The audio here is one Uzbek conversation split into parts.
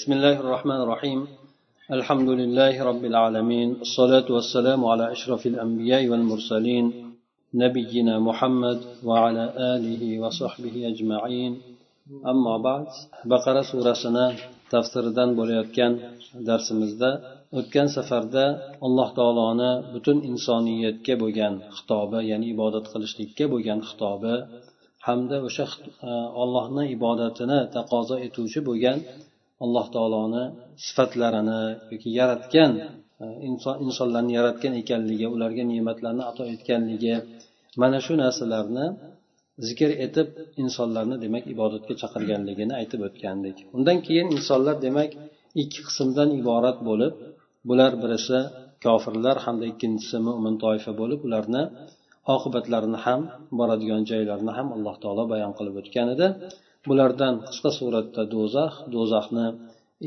بسم الله الرحمن الرحيم الحمد لله رب العالمين الصلاة والسلام على أشرف الأنبياء والمرسلين نبينا محمد وعلى آله وصحبه أجمعين أما بعد بقرة سورة سنة tafsiridan bo'layotgan darsimizda o'tgan safarda alloh taoloni butun insoniyatga bo'lgan xitobi ya'ni ibodat qilishlikka bo'lgan xitobi hamda o'sha ollohni ibodatini taqozo etuvchi bo'lgan alloh taoloni sifatlarini yoki yaratgan e, inson insonlarni yaratgan ekanligi ularga ne'matlarni ato etganligi mana shu narsalarni zikr etib insonlarni demak ibodatga chaqirganligini aytib o'tgandik. Undan keyin insonlar demak ikki qismdan iborat bo'lib bular birisi kofirlar hamda ikkinchisi mo'min toifa bo'lib ularni oqibatlarini ham boradigan joylarini ham alloh taolo bayon qilib o'tgan edi. Bulardan qisqa suratda do'zax do'zaxni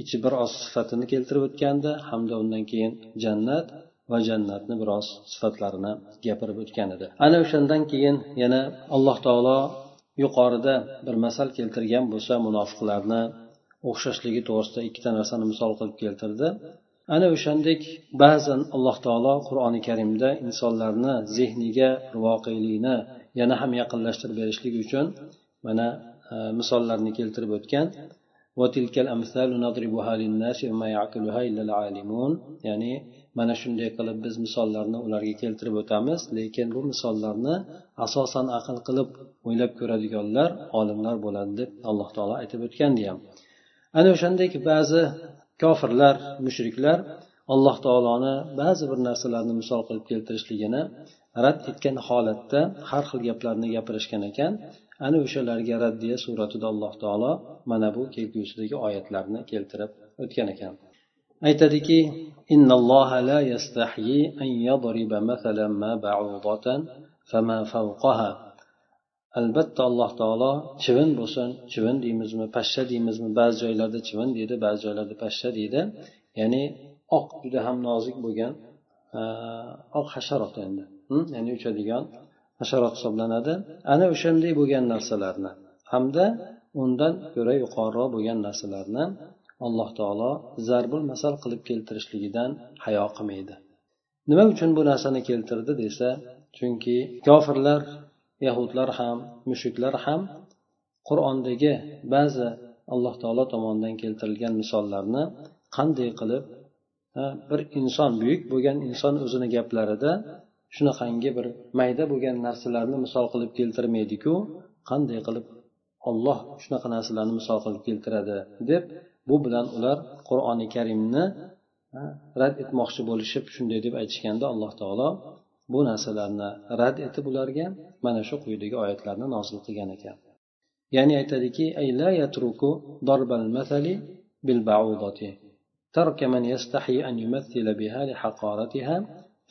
ichi bir oz sifatini keltirib o'tgandi hamda undan keyin jannat va jannatni biroz sifatlarini gapirib o'tgan edi. Ana o'shandan keyin yana alloh taolo yuqorida bir masal keltirgan bo'lsa munofiqlarni o'xshashligi to'g'risida ikkita narsani misol qilib keltirdi. Ana o'shandek ba'zan alloh taolo qur'oni karimda insonlarni zehniga voqelikni yana ham yaqinlashtirib berishlik uchun mana E, misollarni keltirib o'tgan. Ya'ni mana shunday qilib biz misollarni ularga keltirib o'tamiz lekin bu misollarni asosan aql qilib o'ylab ko'radiganlar olimlar bo'ladi deb alloh taolo aytib o'tgandi ham ana o'shandek ba'zi kofirlar mushriklar alloh taoloni ba'zi bir narsalarni misol qilib keltirishligini rad etgan holatda har xil gaplarni gapirishgan ekan. Ana o'shalarga raddiya suratida alloh taolo mana bu kelgusidagi oyatlarni keltirib o'tgan ekan. Aytadiki albatta alloh taolo chivin bo'lsin chivin deymizmi pashsha deymizmi ba'zi joylarda chivin deydi ba'zi joylarda pashsha deydi. Ya'ni oq juda ham nozik bo'lgan oq hasharot endi. Ya'ni uchadigan hasharot hisoblanadi. Ana o'shanday bo'lgan narsalarni hamda undan ko'ra yuqoriroq bo'lgan narsalarni alloh taolo zarbul masal qilib keltirishligidan hayo qilmaydi. Nima uchun bu narsani keltirdi desa chunki kofirlar yahudlar ham mushriklar ham qur'ondagi ba'zi alloh taolo tomonidan keltirilgan misollarni qanday qilib bir inson buyuk bo'lgan inson o'zini gaplarida shunaqangi bir mayda bo'lgan narsalarni misol qilib keltirmaydiku qanday qilib olloh shunaqa narsalarni misol qilib keltiradi deb bu bilan ular qur'oni karimni rad etmoqchi bo'lishib shunday deb aytishganda alloh taolo bu narsalarni rad etib ularga mana shu quyidagi oyatlarni nozil qilgan ekan. Ya'ni aytadiki aytadikitarkaman yastahi an yumathila biha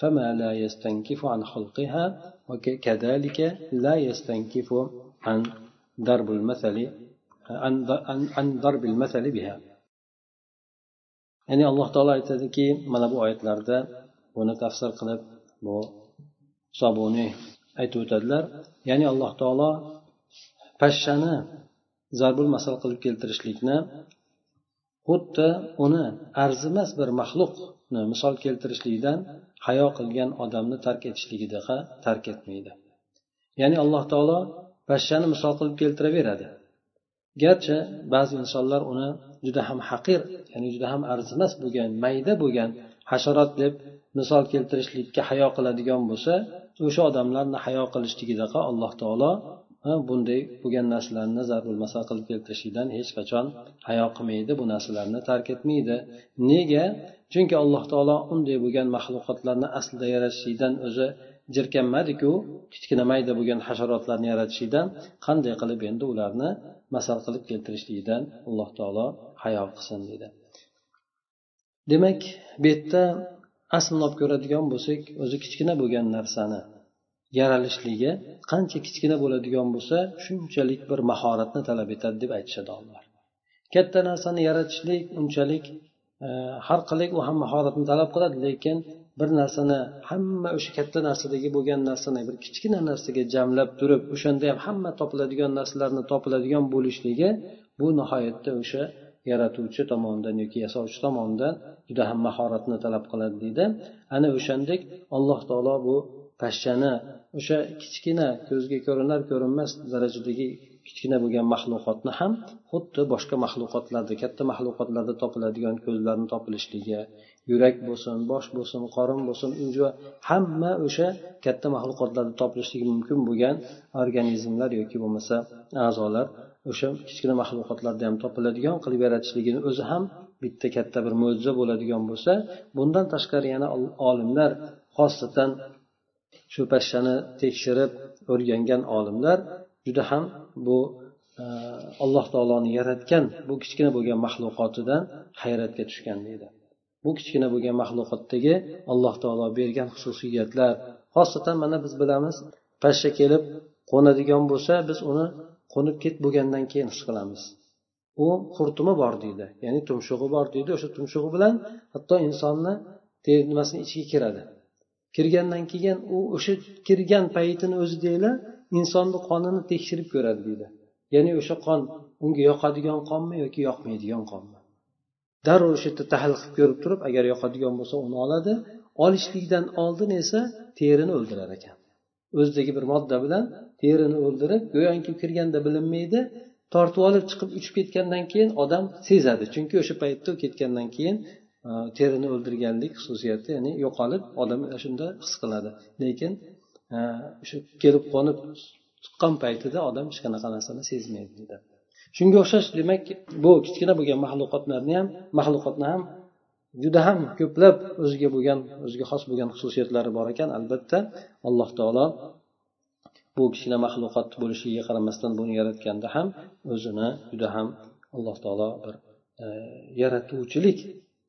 فما لا يستنكف عن خلقها وكذلك لا يستنكف عن ضرب المثل عن, عن ضرب المثل بها ya'ni alloh taolo aytadiki mana bu oyatlarda buni tafsir qilib bu sobuniy aytib o'tadilar ya'ni alloh taolo pashshani zarbul masal qilib keltirishlikni xuddi uni arzimas bir maxluqni misol keltirishlikdan hayo qilgan odamni tark etishligidaqa tark etmaydi. Ya'ni alloh taolo pashshani misol qilib keltiraveradi. Garchi ba'zi insonlar uni juda ham haqir ya'ni juda ham arzimas bo'lgan mayda bo'lgan hasharot deb misol keltirishlikka hayo qiladigan bo'lsa o'sha odamlarni hayo qilishligidaqa alloh taolo bunday bo'lgan narsalarni zarul masal qilib keltirishlikdan hech qachon hayo qilmaydi bu narsalarni tark etmaydi. Nega? Chunki alloh taolo unday bo'lgan maxluqotlarni aslida yaratishlikdan o'zi jirkanmadiku kichkina mayda bo'lgan hasharotlarni yaratishlikdan qanday qilib endi ularni masal qilib keltirishlikdan alloh taolo hayo qilsin deydi demak bu yerda aslini olib ko'radigan bo'lsak o'zi kichkina bo'lgan narsani yaralishligi qancha kichkina bo'ladigan bo'lsa shunchalik bir mahoratni talab etadi deb aytishadi olimlar katta narsani yaratishlik unchalik e, har qalay u ham mahoratni talab qiladi lekin bir narsani hamma o'sha katta narsadagi bo'lgan narsani bir kichkina narsaga jamlab turib o'shanda ham hamma topiladigan narsalarni topiladigan bo'lishligi bu nihoyatda o'sha yaratuvchi tomonidan yoki yasovchi tomonidan juda ham mahoratni talab qiladi deydi. Ana o'shandek alloh taolo bu pashshani o'sha kichkina ko'zga ko'rinar ko'rinmas darajadagi kichkina bo'lgan maxluqotni ham xuddi boshqa maxluqotlarda katta maxluqotlarda topiladigan ko'zlarni topilishligi yurak bo'lsin bosh bo'lsin qorin bo'lsin hamma o'sha katta maxluqotlarda topilishligi mumkin bo'lgan organizmlar yoki bo'lmasa a'zolar o'sha kichkina maxluqotlarda ham topiladigan qilib yaratishligini o'zi ham bitta katta bir mo'jiza bo'ladigan bo'lsa bundan tashqari yana olimlar xosatan shu pashshani tekshirib o'rgangan olimlar juda ham bu e, alloh taoloni yaratgan bu kichkina bo'lgan maxluqotidan hayratga tushgan deydi. Bu kichkina bo'lgan maxluqotdagi alloh taolo bergan xususiyatlar xosatan mana biz bilamiz pashsha kelib qo'nadigan bo'lsa biz uni qo'nib ket bo'lgandan keyin his qilamiz. U xurtumi bor deydi ya'ni tumshug'i bor deydi o'sha tumshug'i bilan hatto insonni nimasini ichiga kiradi. Kirgandan keyin u o'sha kirgan paytini o'zidala insonni qonini tekshirib ko'radi deydi. Ya'ni o'sha qon unga yoqadigan qonmi yoki yoqmaydigan qonmi? Darrov o'sha yerda tahlil qilib ko'rib turib agar yoqadigan bo'lsa uni oladi. Olishlikdan oldin esa terini o'ldirar ekan. O'zidagi bir modda bilan terini o'ldirib go'yoki kirganda bilinmaydi tortib olib chiqib uchib ketgandan keyin odam sezadi. Chunki o'sha paytda u ketgandan keyin Э, terini o'ldirganlik xususiyati ya'ni yo'qolib odam shunda his qiladi. Lekin e, o'sha kelib qo'nib chiqqan paytida odam hech qanaqa narsani sezmaydi deydi shunga o'xshash demak bu kichkina bo'lgan maxluqotlarni ham maxluqotni ham juda ham ko'plab o'ziga bo'lgan o'ziga xos bo'lgan xususiyatlari bor ekan. Albatta alloh taolo bu kichkina maxluqot bo'lishiga qaramasdan buni yaratganda ham o'zini juda ham alloh taolo bir e, yaratuvchilik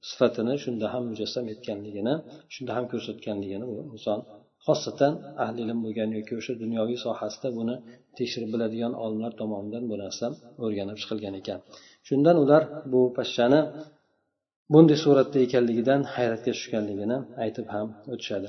sifatini shunda ham mujassam etganligini shunda ham ko'rsatganligini bu inson xosatan ahli ilm bo'lgan yoki o'sha dunyoviy sohasida buni tekshirib biladigan olimlar tomonidan bu narsa o'rganib chiqilgan ekan. Shundan ular bu pashshani bunday suratda ekanligidan hayratga tushganligini aytib ham o'tishadi.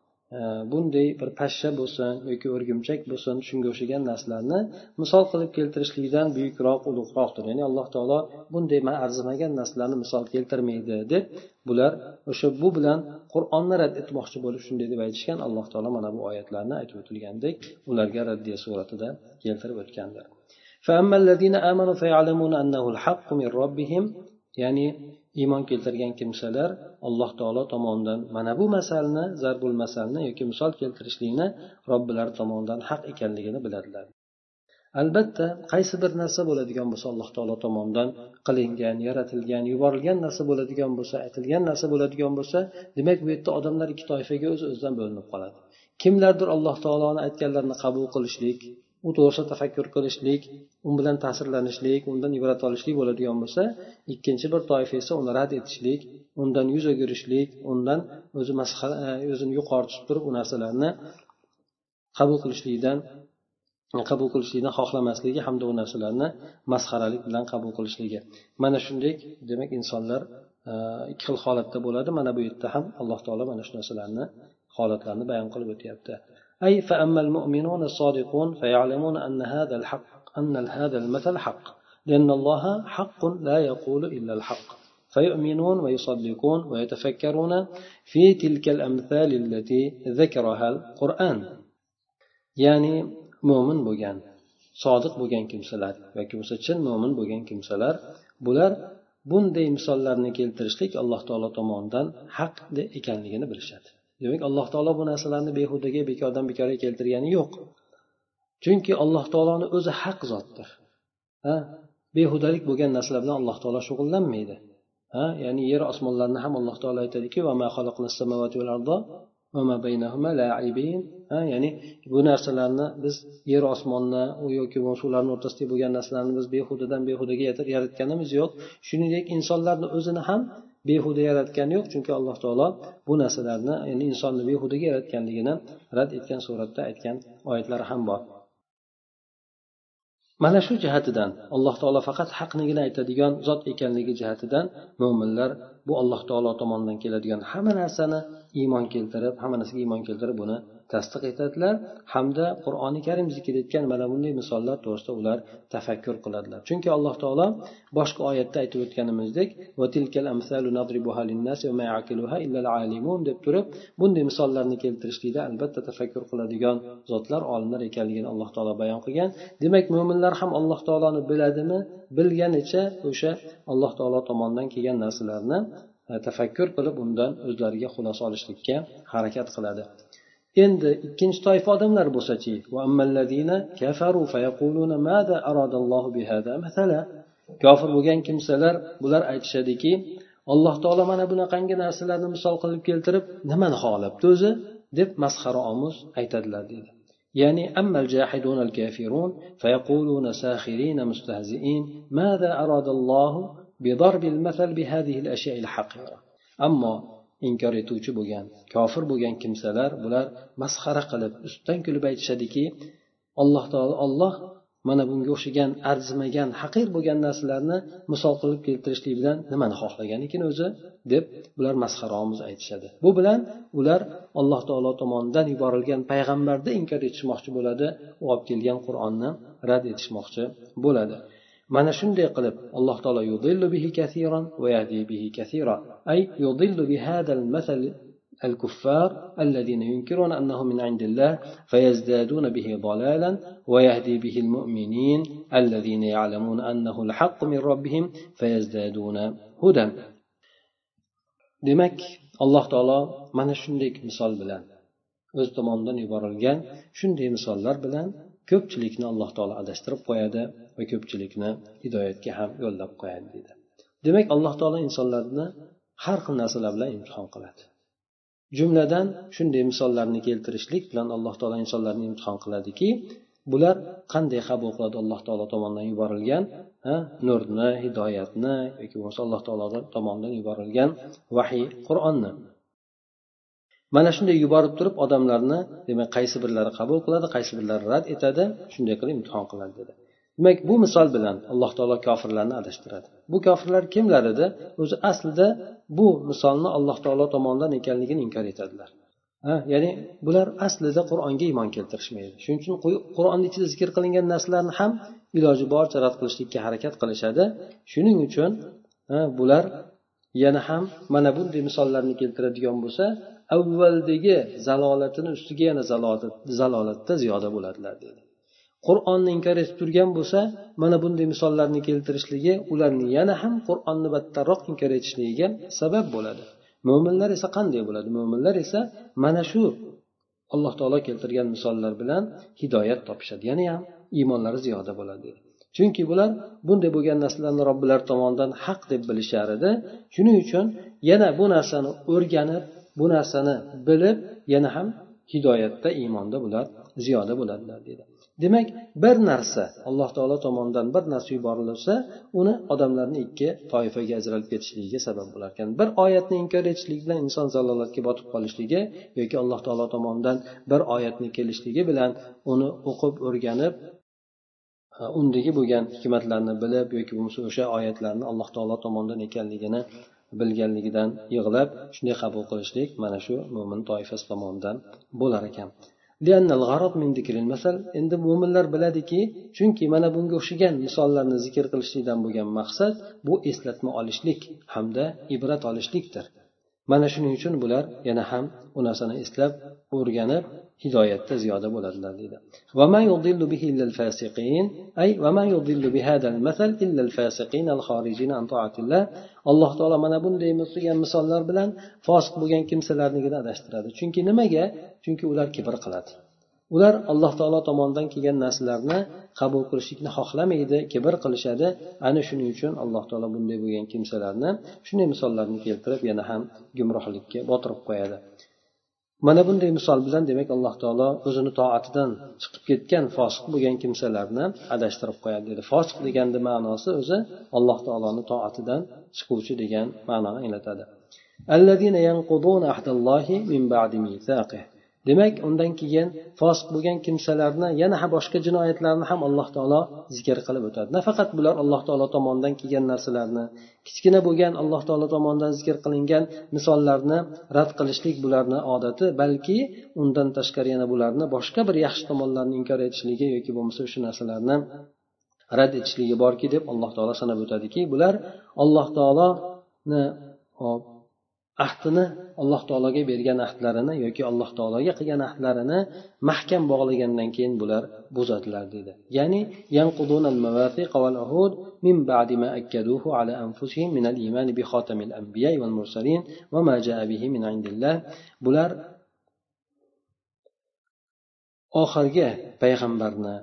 bunday bir pashsha bo'lsin yoki o'rgimchak bo'lsin shunga o'xshagan narsalarni misol qilib keltirishlikdan buyukroq ulug'roqdir ya'ni alloh taolo bunday man arzimagan narsalarni misol keltirmaydi deb bular o'sha bu bilan qur'onni rad etmoqchi bo'lib shunday deb aytishgan alloh taolo mana bu oyatlarni aytib o'tilgandek ularga raddiya suratida keltirib o'tgandir فأما الذين آمنوا فيعلمون أنه الحق من ربهم ya'ni iymon keltirgan kimsalar alloh taolo tomonidan mana bu masalni zarbul masalni yoki misol keltirishlikni robbilari tomonidan haq ekanligini biladilar. Albatta qaysi bir narsa bo'ladigan bo'lsa alloh taolo tomonidan qilingan yaratilgan yuborilgan narsa bo'ladigan bo'lsa aytilgan narsa bo'ladigan bo'lsa demak bu yerda odamlar ikki toifaga o'z o'zidan bo'linib qoladi. Kimlardir alloh taoloni aytganlarini qabul qilishlik u to'g'risida tafakkur qilishlik u bilan ta'sirlanishlik undan ibrat olishlik bo'ladigan bo'lsa ikkinchi bir toifa esa uni rad etishlik undan yuz o'girishlik undan o'zi e, o'zini yuqori tutib turib u narsalarni qabul qilishlikdan qabul qilishlikni xohlamasligi hamda u narsalarni masxaralik bilan qabul qilishligi. Mana shunday demak insonlar e, ikki xil holatda bo'ladi. Mana bu yerda ham alloh taolo mana shu narsalarni holatlarni bayon qilib o'tyapti. أي فأما المؤمنون الصادقون فيعلمون أن هذا الحق أن هذا المثل حق لأن الله حق لا يقول إلا الحق. فيؤمنون ويصدقون ويتفكرون في تلك الأمثال التي ذكرها القرآن. يعني مؤمن بوغان صادق بوغان كمسلار yoki bo'lsa chin mo'min bo'lgan kimsalar bular bunday misollarni keltirishlik alloh taolo tomonidan haq ekanligini bilishadi demak alloh taolo bu narsalarni behudaga bekordan bekorga keltirgani yo'q. Chunki alloh taoloni o'zi haq zotdir. Ha? Behudalik bo'lgan narsalar bilan alloh taolo shug'ullanmaydi. Ha? Ya'ni yer osmonlarni ham alloh taolo aytadiki ya'ni bu narsalarni biz yer osmonni u yoki suvlarni o'rtasida bo'lgan narsalarni biz behudadan behudaga yaratganimiz yo'q. Shuningdek insonlarni o'zini ham behuda yaratgani yo'q chunki alloh taolo bu narsalarni ya'ni insonni behudaga yaratganligini rad etgan suratda aytgan oyatlari ham bor. Mana shu jihatidan alloh taolo faqat haqnigina aytadigan zot ekanligi jihatidan mo'minlar bu alloh taolo tomonidan keladigan hamma narsani iymon keltirib hamma narsaga iymon keltirib buni tasdiq etadilar hamda qur'oni karim zikr etgan mana bunday misollar to'g'risida ular tafakkur qiladilar. Chunki alloh taolo boshqa oyatda aytib o'tganimizdek deb turib bunday misollarni keltirishlikda albatta tafakkur qiladigan zotlar olimlar ekanligini alloh taolo bayon qilgan. Demak mo'minlar ham alloh taoloni biladimi bilganicha o'sha alloh taolo tomonidan kelgan narsalarni e, tafakkur qilib undan o'zlariga xulosa olishlikka harakat qiladi. Endi ikkinchi toifa odamlar bo'lsachi kofir bo'lgan kimsalar bular aytishadiki alloh taolo mana bunaqangi narsalarni misol qilib keltirib nimani xohlabdi o'zi deb masxara omuz aytadilar deydi ya'ni أما الجاحدون الكافرون فيقولون ساخرين مستهزئين ماذا أراد الله بضرب المثل بهذه الأشياء الحقيرة أما inkor etuvchi bo'lgan kofir bo'lgan kimsalar bular masxara qilib ustidan kulib aytishadiki alloh taolo olloh mana bunga o'xshagan arzimagan haqir bo'lgan narsalarni misol qilib keltirishlik bilan nimani xohlagan ekan o'zi deb bular masxaromuz aytishadi. Bu bilan ular alloh taolo tomonidan yuborilgan payg'ambarni inkor etishmoqchi bo'ladi u olib kelgan qur'onni rad etishmoqchi bo'ladi. من شند قلب الله تعالى يضل به كثيرا ويهدي به كثيرا أي يضل بهذا المثل الكفار الذين ينكرون أنه من عند الله فيزدادون به ضلالا ويهدي به المؤمنين الذين يعلمون أنه الحق من ربهم فيزدادون هدى دمك الله تعالى من شندك مثال بلان o'z tomonidan yuborilgan shunday misollar bilan ko'pchilikni alloh taolo adashtirib qo'yadi. Va ko'pchilikni hidoyatga ham yo'llab qo'yadi deydi. Demak alloh taolo insonlarni har xil narsalar bilan imtihon qiladi. Jumladan shunday misollarni keltirishlik bilan alloh taolo insonlarni imtihon qiladiki bular qanday qabul qiladi alloh taolo tomonidan yuborilgan nurni hidoyatni yoki bo'lmasa alloh taolo tomonidan yuborilgan vahiy qur'onni. Mana shunday yuborib turib odamlarni demak qaysi birlari qabul qiladi qaysi birlari rad etadi shunday qilib imtihon qiladi dedi. Demak bu misol bilan alloh taolo kofirlarni adashtiradi. Bu kofirlar kimlar edi? O'zi aslida bu misolni alloh taolo tomonidan ekanligini inkor etadilar. Ha ya'ni bular aslida qur'onga iymon keltirishmaydi. Shuning uchun qur'onni ichida zikr qilingan narsalarni ham iloji boricha rad qilishlikka harakat qilishadi. Shuning uchun bular yana ham mana bunday misollarni keltiradigan bo'lsa avvaldagi zalolatini ustiga yana zalolatda ziyoda bo'ladilar dedi. Qur'onni inkor etib turgan bo'lsa mana bunday misollarni keltirishligi ularni yana ham qur'onni battarroq inkor etishligiga sabab bo'ladi. Mo'minlar esa qanday bo'ladi? Mo'minlar esa mana shu alloh taolo keltirgan misollar bilan hidoyat topishadi. Yana ham iymonlari ziyoda bo'ladi. Chunki bular bunday bo'lgan narsalarni robbilar tomonidan haq deb bilishar edi. Shuning uchun yana bu narsani o'rganib bu narsani bilib yana ham hidoyatda iymonda bular ziyoda bo'ladilar dedi demak bir narsa alloh taolo tomonidan bir narsa yuborilsa uni odamlarni ikki toifaga ajralib ketishligiga sabab bo'lar ekan bir oyatni inkor etishlik bilan inson zalolatga botib qolishligi yoki alloh taolo tomonidan bir oyatni kelishligi bilan uni o'qib o'rganib undagi bo'lgan hikmatlarni bilib yoki bo'lmasa o'sha oyatlarni alloh taolo tomonidan ekanligini bilganligidan yig'lab shunday qabul qilishlik mana shu mo'min toifasi tomonidan bo'lar ekan. Endi mo'minlar biladiki chunki mana bunga o'xshagan misollarni zikr qilishlikdan bo'lgan maqsad bu eslatma olishlik hamda ibrat olishlikdir. mana shuning uchun bular yana ham u narsani eslab o'rganib hidoyatda ziyoda bo'ladilar deydi وما يضل به إلا الفاسقين أي وما يضل بهذا المثل إلا الفاسقين الخارجين عن طاعة الله alloh taolo mana bunday bo'lgan misollar bilan fosiq bo'lgan kimsalarnigina adashtiradi chunki nimaga chunki ular kibr qiladi Ular alloh taolo tomonidan kelgan narsalarni qabul qilishlikni xohlamaydi kibr qilishadi. Ana shuning uchun alloh taolo bunday bo'lgan kimsalarni shunday misollarni keltirib yana ham gumrohlikka botirib qo'yadi. Mana bunday misol bilan demak alloh taolo o'zini toatidan chiqib ketgan fosiq bo'lgan kimsalarni adashtirib qo'yadi dedi. Fosiq deganni ma'nosi o'zi alloh taoloni toatidan chiquvchi degan ma'noni anglatadi. Demak undan keyin fosiq bo'lgan kimsalarni yana ham boshqa jinoyatlarni ham alloh taolo zikr qilib o'tadi. Nafaqat bular alloh taolo tomonidan kelgan narsalarni kichkina bo'lgan alloh taolo tomonidan zikr qilingan misollarni rad qilishlik bularni odati balki undan tashqari yana bularni boshqa bir yaxshi tomonlarni inkor etishligi yoki bo'lmasa shu narsalarni rad etishligi borki deb alloh taolo sanab o'tadiki bular alloh taoloni ahdini alloh taologa bergan ahdlarini yoki alloh taologa qilgan ahdlarini mahkam bog'lagandan keyin bular buzadilar deydi ya'ni من بعد ما أكدوه على أنفسهم من الإيمان بخاتم الأنبياء والمرسلين وما جاء به من عند الله bular oxirgi payg'ambarni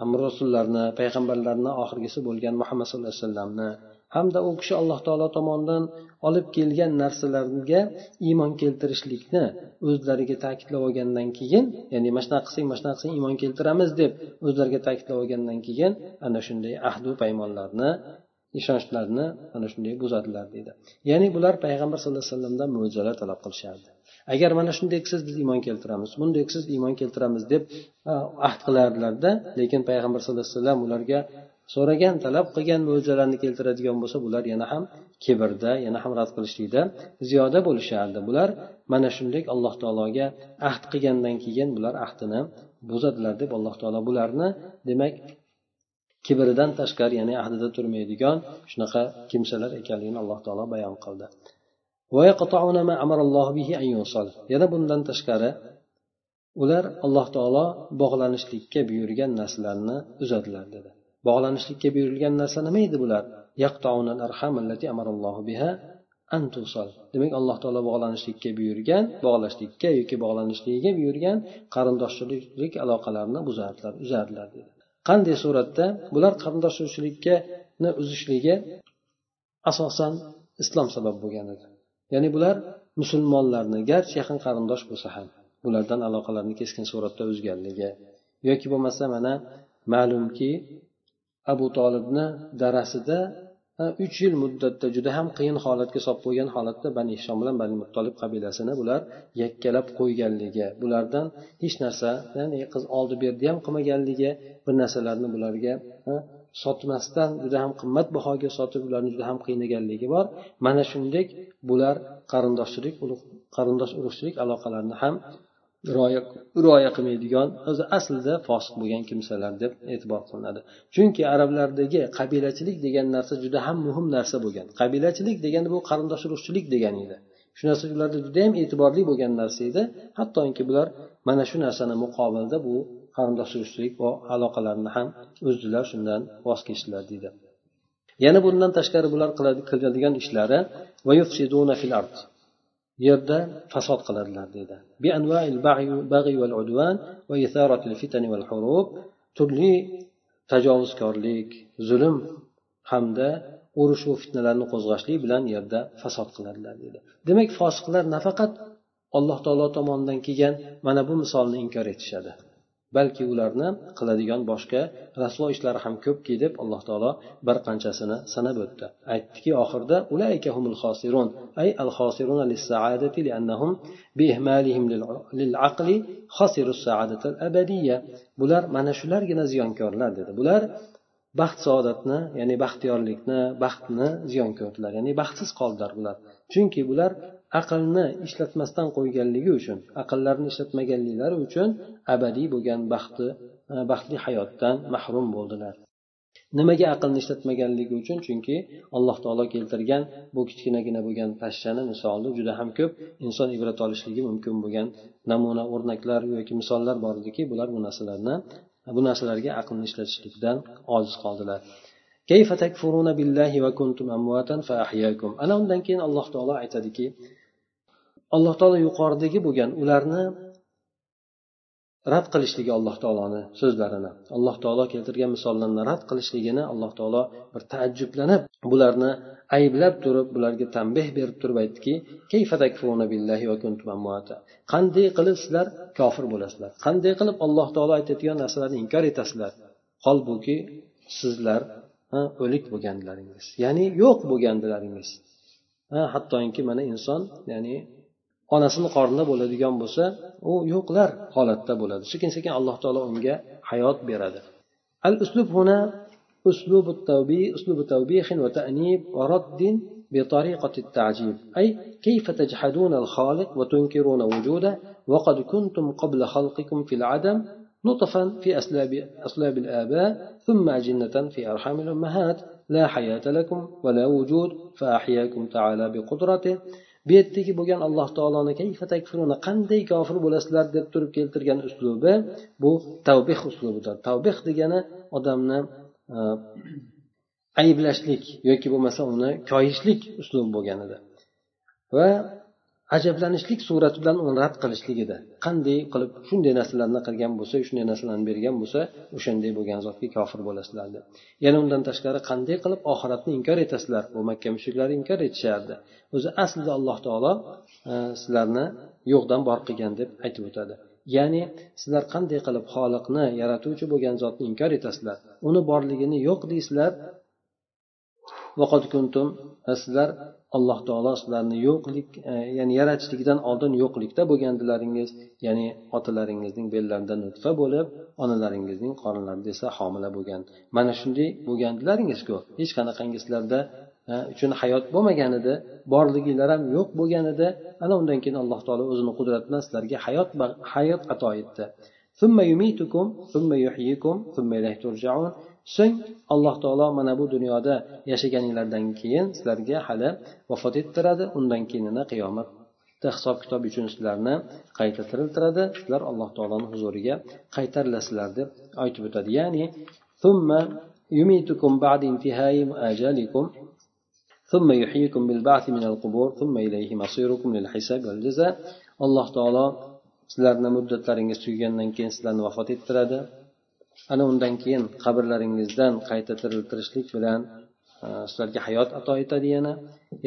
hamma rasullarni payg'ambarlarni oxirgisi bo'lgan muhammad sallallohu alayhi vasallamni hamda u kishi alloh taolo tomonidan olib kelgan narsalarga iymon keltirishlikni o'zlariga ta'kidlab olgandan keyin ya'ni mana shunaqa qilsang mana shunaqa qilsang iymon keltiramiz deb o'zlariga ta'kidlab olgandan keyin ana shunday ahdu paymonlarni ishonchlarni mana shunday buzadilar deydi. Ya'ni bular payg'ambar sallallohu alayhi vasallamdan mo'jizalar talab qilishardi. Agar mana shunday qilsangiz biz iymon keltiramiz bunday qilsangiz iymon keltiramiz deb ahd qilardilarda lekin payg'ambar sallallohu alayhi vasallam ularga so'ragan talab qilgan mo'jizalarni keltiradigan bo'lsa bular yana ham kibrda yana ham rad qilishlikda ziyoda bo'lishardi. Bular mana shunday alloh taologa ahd qilgandan keyin bular ahdini buzadilar deb alloh taolo bularni demak kibridan tashqari ya'ni ahdida turmaydigan shunaqa kimsalar ekanligini alloh taolo bayon qildi. Yana bundan tashqari ular alloh taolo bog'lanishlikka buyurgan narsalarni uzadilar dedi. Bog'lanishlikka buyurilgan narsa nima edi bular? Demak alloh taolo bog'lanishlikka buyurgan bog'lashlikka yoki bog'lanishligiga buyurgan qarindoshchilik aloqalarini buzardilar uzardilar dedi. Qanday suratda? Bular qarindoshchilikni uzishligi asosan islom sabab bo'lgan edi. Ya'ni bular musulmonlarni garchi yaqin qarindosh bo'lsa ham bulardan aloqalarni keskin suratda uzganligi yoki bo'lmasa mana ma'lumki abu tolibni darasida uch yil muddatda juda ham qiyin holatga solib qo'ygan holatda bani hishom bilan bani muttolib qabilasini bular yakkalab qo'yganligi bulardan hech narsa ya'ni qiz oldi berdi ham qilmaganligi bir narsalarni bularga sotmasdan juda ham qimmat bahoga sotib ularni juda ham qiynaganligi bor. Mana shuningdek bular qarindoshchilik qarindosh urug'chilik aloqalarini ham rioya qilmaydigan o'zi aslida fosiq bo'lgan kimsalar deb e'tibor qilinadi. Chunki arablardagi qabilachilik degan narsa juda ham muhim narsa bo'lgan. Qabilachilik degani bu qarindosh urug'chilik degani edi. Shu narsa ularda judayam e'tiborli bo'lgan narsa edi. Hattoki bular mana shu narsani muqobilda bu qarindosh urug'chilik va aloqalarni ham uzdilar shundan voz kechdilar deydi. Yana bundan tashqari bular qiladigan ishlari yerda fasod qiladilar deydi turli tajovuzkorlik zulm hamda urush va fitnalarni qo'zg'ashlik bilan yerda fasod qiladilar deydi demak fosiqlar nafaqat alloh taolo tomonidan kelgan mana bu misolni inkor etishadi. Balki ularni qiladigan boshqa rasvo ishlari ham ko'pki deb alloh taolo bir qanchasini sanab o'tdi. Aytdiki oxirida humul xosirun ay al xosiruna lis-sa'adati li'annahum biihmalihim lil-aqli khasiru as-sa'adata al-abadiyya bular mana shulargina ziyonkorlar dedi. Bular baxt saodatni ya'ni baxtiyorlikni baxtni ziyon ko'rdilar ya'ni baxtsiz qoldilar bular. Chunki bular aqlni ishlatmasdan qo'yganligi uchun aqllarini ishlatmaganliklari uchun abadiy bo'lgan baxti e, baxtli hayotdan mahrum bo'ldilar. Nimaga aqlni ishlatmaganligi uchun? Chunki alloh taolo keltirgan bu kichkinagina bo'lgan pashshani misoli juda ham ko'p. Inson ibrat olishligi mumkin bo'lgan namuna o'rnaklar yoki misollar bor ediki bular bu narsalarni bu narsalarga aqlni ishlatishlikdan ojiz qoldilar. Ana undan keyin alloh taolo aytadiki alloh taolo yuqoridagi bo'lgan ularni rad qilishligi alloh taoloni so'zlarini alloh taolo keltirgan misollarni rad qilishligini alloh taolo bir taajjublanib bularni ayblab turib bularga tanbeh berib turib aytdiki qanday qilib sizlar kofir bo'lasizlar. Qanday qilib alloh taolo aytayotgan narsalarni inkor etasizlar? Holbuki sizlar o'lik bo'lganlaringiz ya'ni yo'q bo'lgandilaringiz. Hattoki mana inson ya'ni onasini qornida bo'ladigan bo'lsa u yo'qlar holatda bo'ladi. Sekin sekin alloh taolo unga hayot beradi. Al uslub huna أسلوب التوبيخ أسلوب توبيخ وتأنيب ورد بطريقة التعجيب أي كيف تجحدون الخالق وتنكرون وجوده وقد كنتم قبل خلقكم في العدم نطفا في أسلاب, أسلاب الآباء ثم أجنة في أرحام الأمهات لا حياة لكم ولا وجود فأحياكم تعالى بقدرته bu yerdagi bo'lgan alloh taoloni qanday kofir bo'lasizlar deb turib keltirgan uslubi bu tavbeh uslubidir. Tavbeh degani odamni e, ayblashlik yoki bo'lmasa uni koyishlik uslubi bo'lgan edi va ajablanishlik surati bilan uni rad qilishligida qanday qilib shunday narsalarni qilgan bo'lsa shunday narsalarni bergan bo'lsa o'shanday bo'lgan zotga kofir bo'lasizlar deb. Yana undan tashqari qanday qilib oxiratni inkor etasizlar? Bu makka mushriklari inkor etishardi. O'zi aslida alloh taolo e, sizlarni yo'qdan bor qilgan deb aytib o'tadi. Ya'ni sizlar qanday qilib xoliqni yaratuvchi bo'lgan zotni inkor etasizlar? Uni borligini yo'q deysizlar? E, sizlar alloh taolo sizlarni yo'qlik e, ya'ni yaratishlikdan oldin yo'qlikda bo'lgandilaringiz ya'ni otalaringizning bellarida nutfa bo'lib onalaringizning qornlarida esa homila bo'lgan. Mana shunday bo'lgandilaringizku hech qanaqangi sizlarda e, uchun hayot bo'lmagan edi borliginglar ham yo'q bo'lgan edi ana undan keyin alloh taolo o'zini qudrati bilan sizlarga hayot hayot ato etdi. so'ng alloh taolo mana bu dunyoda yashaganinglardan keyin sizlarga hali vafot ettiradi undan keyin yana qiyomatda hisob kitob uchun sizlarni qayta tiriltiradi sizlar alloh taoloni huzuriga qaytarilasizlar deb aytib o'tadi ya'ni ثم يميتكم بعد انتهاء آجالكم ثم يحييكم بالبعث من القبور ثم إليه مصيركم للحساب والجزاء alloh taolo sizlarni muddatlaringiz tugagandan keyin sizlarni vafot ettiradi Ana undan keyin qabrlaringizdan qayta tiriltirishlik bilan e, sizlarga hayot ato etadi yana.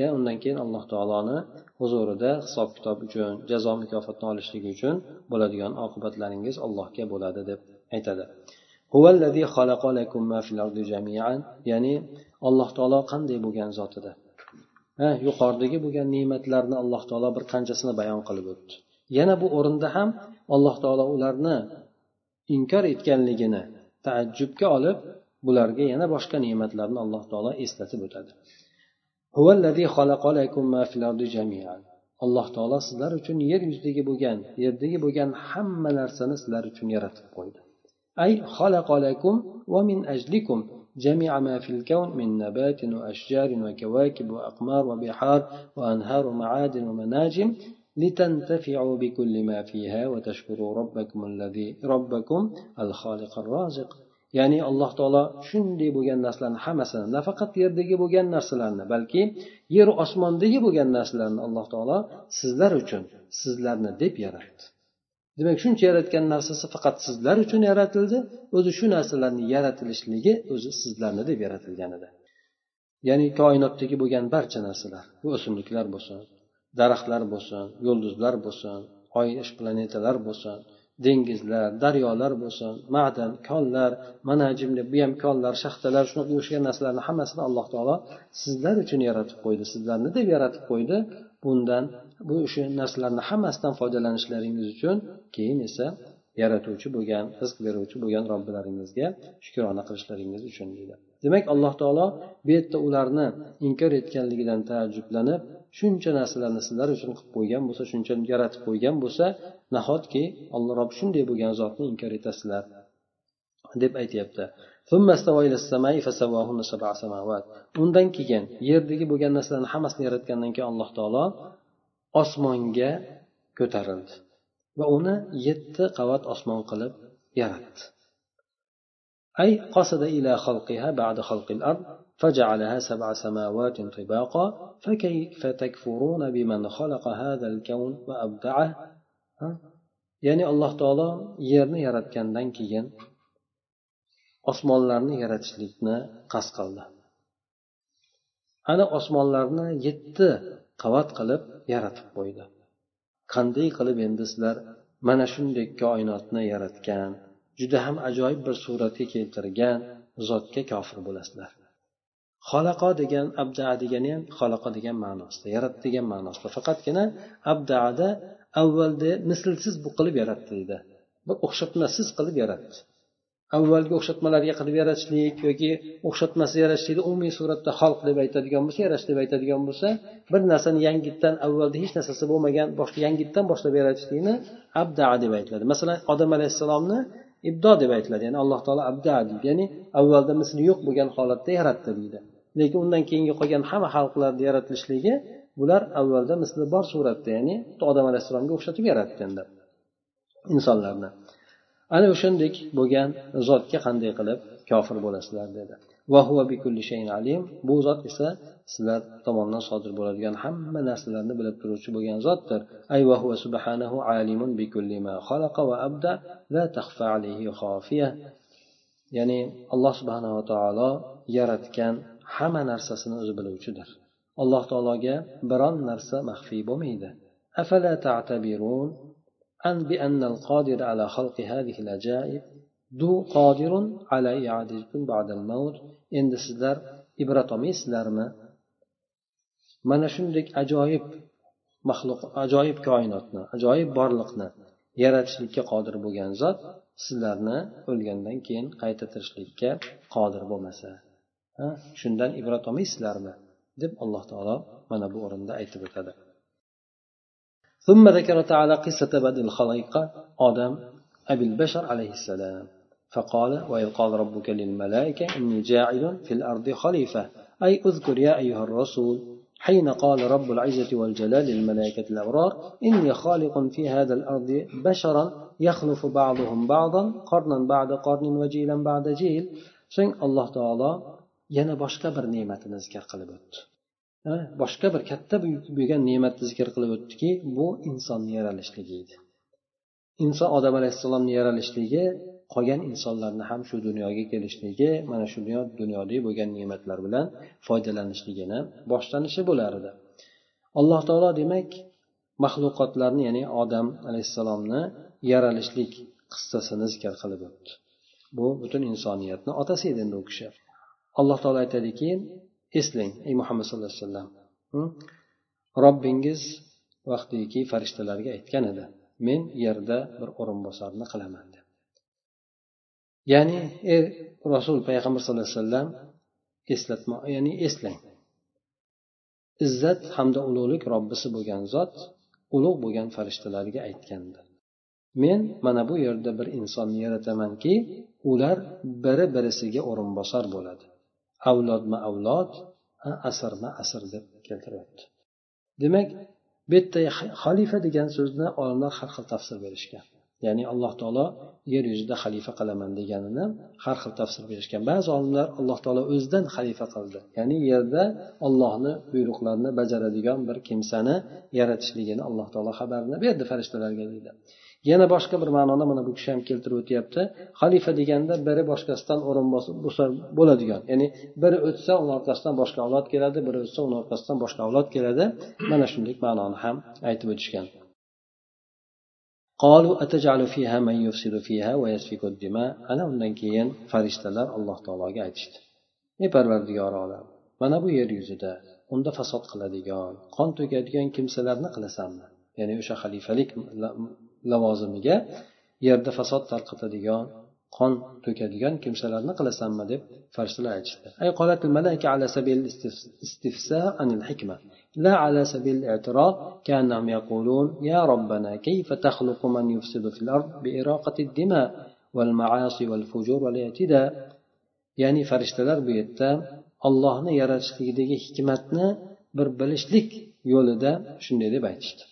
Ya undan keyin alloh taoloni huzurida hisob kitob uchun jazo mukofotni olishligi uchun bo'ladigan oqibatlaringiz allohga bo'ladi deb aytadi. Ya'ni alloh taolo qanday bo'lgan zot edi ha yuqoridagi bo'lgan ne'matlarni alloh taolo bir qanchasini bayon qilib o'tdi. Yana bu o'rinda ham alloh taolo ularni inkor etganligini taajjubga olib bularga yana boshqa ne'matlarni alloh taolo eslatib o'tadi alloh taolo sizlar uchun yer yuzidagi bo'lgan yerdagi bo'lgan hamma narsani sizlar uchun yaratib qo'ydi أي خلق لكم ومن أجلكم جميع ما في الكون من نبات وأشجار وكواكب وأقمار وبحار وأنهار ومعادن ومناجم لتنتفعوا بكل ما فيها وتشكروا ربكم الذي ربكم الخالق الرازق ya'ni alloh taolo shunday bo'lgan narsalarni hammasini nafaqat yerdagi bo'lgan narsalarni balki yeru osmondagi bo'lgan narsalarni alloh taolo sizlar uchun sizlarni deb yaratdi demak shuncha yaratgan narsasi faqat sizlar uchun yaratildi o'zi shu narsalarni yaratilishligi o'zi sizlarni deb yaratilgan edi ya'ni koinotdagi bo'lgan barcha narsalar bu o'simliklar bo'lsin daraxtlar bo'lsin yulduzlar bo'lsin oy planetalar bo'lsin dengizlar daryolar bo'lsin ma'dan konlar manajim deb bu ham konlar shaxtalar shunaqa o'xshagan narsalarni hammasini alloh taolo sizlar uchun yaratib qo'ydi sizlarni deb yaratib qo'ydi. Bundan bu o'sha narsalarni hammasidan foydalanishlaringiz uchun keyin esa yaratuvchi bo'lgan rizq beruvchi bo'lgan robbilaringizga shukrona qilishlaringiz uchun deydi. Demak alloh taolo bu yerda ularni inkor etganligidan taajjublanib shuncha narsalarni sizlar uchun qilib qo'ygan bo'lsa shuncha yaratib qo'ygan bo'lsa nahotki alloh rob shunday bo'lgan zotni inkor etasizlar? deb aytyapti. Undan keyin yerdagi bo'lgan narsalarni hammasini yaratgandan keyin alloh taolo osmonga ko'tarildi va uni yetti qavat osmon qilib yaratdi. Ay فجعلها سبع سماوات طباقا فكيف تكفرون بمن خلق هذا الكون وأبدعه ya'ni alloh taolo yerni yaratgandan keyin osmonlarni yaratishlikni qasd qildi ana osmonlarni yetti qavat qilib yaratib qo'ydi qanday qilib endi sizlar mana shunday koinotni yaratgan juda ham ajoyib bir suratga keltirgan zotga kofir bo'lasizlar Xalaqo degan abdaa degani ham xalaqo degan ma'nosida yaratdi degan ma'nosida. Faqatgina abdaada avvalda mislsiz bu qilib yaratdi deydi. Bir o'xshatmassiz qilib yaratdi. Avvalgi o'xshatmalarga qilib yaratishlik yoki o'xshatmasiz yaratishlikni umumiy suratda xalq deb aytadigan bo'lsa yaratish deb aytadigan bo'lsa bir narsani yangitdan avvalda hech narsasi bo'lmagan boshqa yangitdan boshlab yaratishlikni abdaa deb aytiladi. Masalan odam alayhissalomni ibdo deb aytiladi. Ya'ni alloh taolo abda deydi. Ya'ni avvalda misli yo'q bo'lgan holatda yaratdi deydi. Lekin undan keyingi qolgan hamma xalqlarni yaratilishligi bular avvalda misli bor suratda ya'ni odam alayhissalomga o'xshatib yaratdi endi insonlarni. Ana o'shandek bo'lgan zotga qanday qilib kofir bo'lasizlar dedi. Alim. Bu zot esa sizlar tomonidan sodir bo'ladigan hamma narsalarni bilib turuvchi bo'lgan zotdir. Ay subhanahu alimun ma xalaqa va abda la taxfa alayhi khafiya ya'ni alloh subhanava taolo yaratgan hamma narsasini o'zi biluvchidir alloh taologa biron narsa maxfiy bo'lmaydi afala ta'tabirun أن بأن القادر على خلق هذه العجائب ذو قادر على إعادتكم بعد الموت endi sizlar ibrat olmaysizlarmi mana shunday ajoyib maxluq ajoyib koinotni ajoyib borliqni yaratishlikka qodir bo'lgan zot sizlarni o'lgandan keyin qayta tirishlikka qodir bo'lmasa Shundan ibrat olmaysizlarmi? deb alloh taolo mana bu o'rinda aytib o'tadi. ثم ذكر تعالى قصة الخليقة أبي البشر عليه السلام فقال وإذ قال ربك للملائكة إني جاعل في الأرض خليفة أي اذكر يا أيها الرسول حين قال رب العزة والجلال للملائكة الأبرار إني خالق في هذا الأرض بشرا يخلف بعضهم بعضا قرنا بعد قرن وجيلا بعد جيل so'ng alloh taolo yana boshqa bir ne'matini zikr qilib o'tdi. Boshqa bir katta bo'lgan ne'matni zikr qilib o'tdiki bu insonni yaralishligi edi. Inson odam alayhissalomni yaralishligi qolgan insonlarni ham shu dunyoga kelishligi mana shu dunyodagi bo'lgan ne'matlar bilan foydalanishligini boshlanishi bo'lar edi. Alloh taolo demak maxluqotlarni ya'ni odam alayhissalomni yaralishlik qissasini zikr qilib o'tdi. Bu butun insoniyatni otasi edi endi u kishi. Alloh taolo aytadiki eslang ey muhammad sallallohu alayhi vasallam. Robbingiz vaqtiki farishtalarga aytgan edi men yerda bir o'rinbosarni qilaman deb. Ya'ni ey rasul payg'ambar sallallohu alayhi vasallam eslatma ya'ni eslang. Izzat hamda ulug'lik robbisi bo'lgan zot ulug' bo'lgan farishtalarga aytgandi. Men mana bu yerda bir insonni yaratamanki ular biri birisiga o'rinbosar bo'ladi. Avlodma avlod asrma asr deb keltiryapti. Demak bu yerda xalifa degan so'zni olimlar har xil tafsir berishgan. Ya'ni alloh taolo yer yuzida xalifa qilaman deganini har xil tafsir berishgan. Ba'zi olimlar alloh taolo o'zidan xalifa qildi. Ya'ni yerda ollohni buyruqlarini bajaradigan bir kimsani yaratishligini alloh taolo xabarini berdi farishtalarga deydi. yana boshqa bir ma'noda mana bu kishi ham keltirib o'tyapti xalifa deganda biri boshqasidan o'rinbosar bo'ladigan ya'ni biri o'tsa uni orqasidan boshqa avlod keladi biri o'tsa uni orqasidan boshqa avlod keladi mana shunday ma'noni ham aytib o'tishgan قالوا أتجعل فيها من يفسد فيها ويسفك الدماء أنا undan keyin farishtalar alloh taologa aytishdi ey parvardigori olam mana bu yer yuzida unda fasod qiladigan qon to'kadigan kimsalarni qilasanmi ya'ni o'sha xalifalik lavozimiga yerda fasod tarqatadigan qon to'kadigan kimsalarni qilasanmi deb farishtalar aytishdi ay qolat الملائكة على سبيل الاستفساء عن الحكمة لا على سبيل الاعتراض كأنهم يقولون يا ربنا كيف تخلق من يفسد في الأرض بإراقة الدماء والمعاصي والفجور والاعتداء ya'ni farishtalar bu yerda ollohni yaratishlikdagi hikmatni bir bilishlik yo'lida shunday deb aytishdi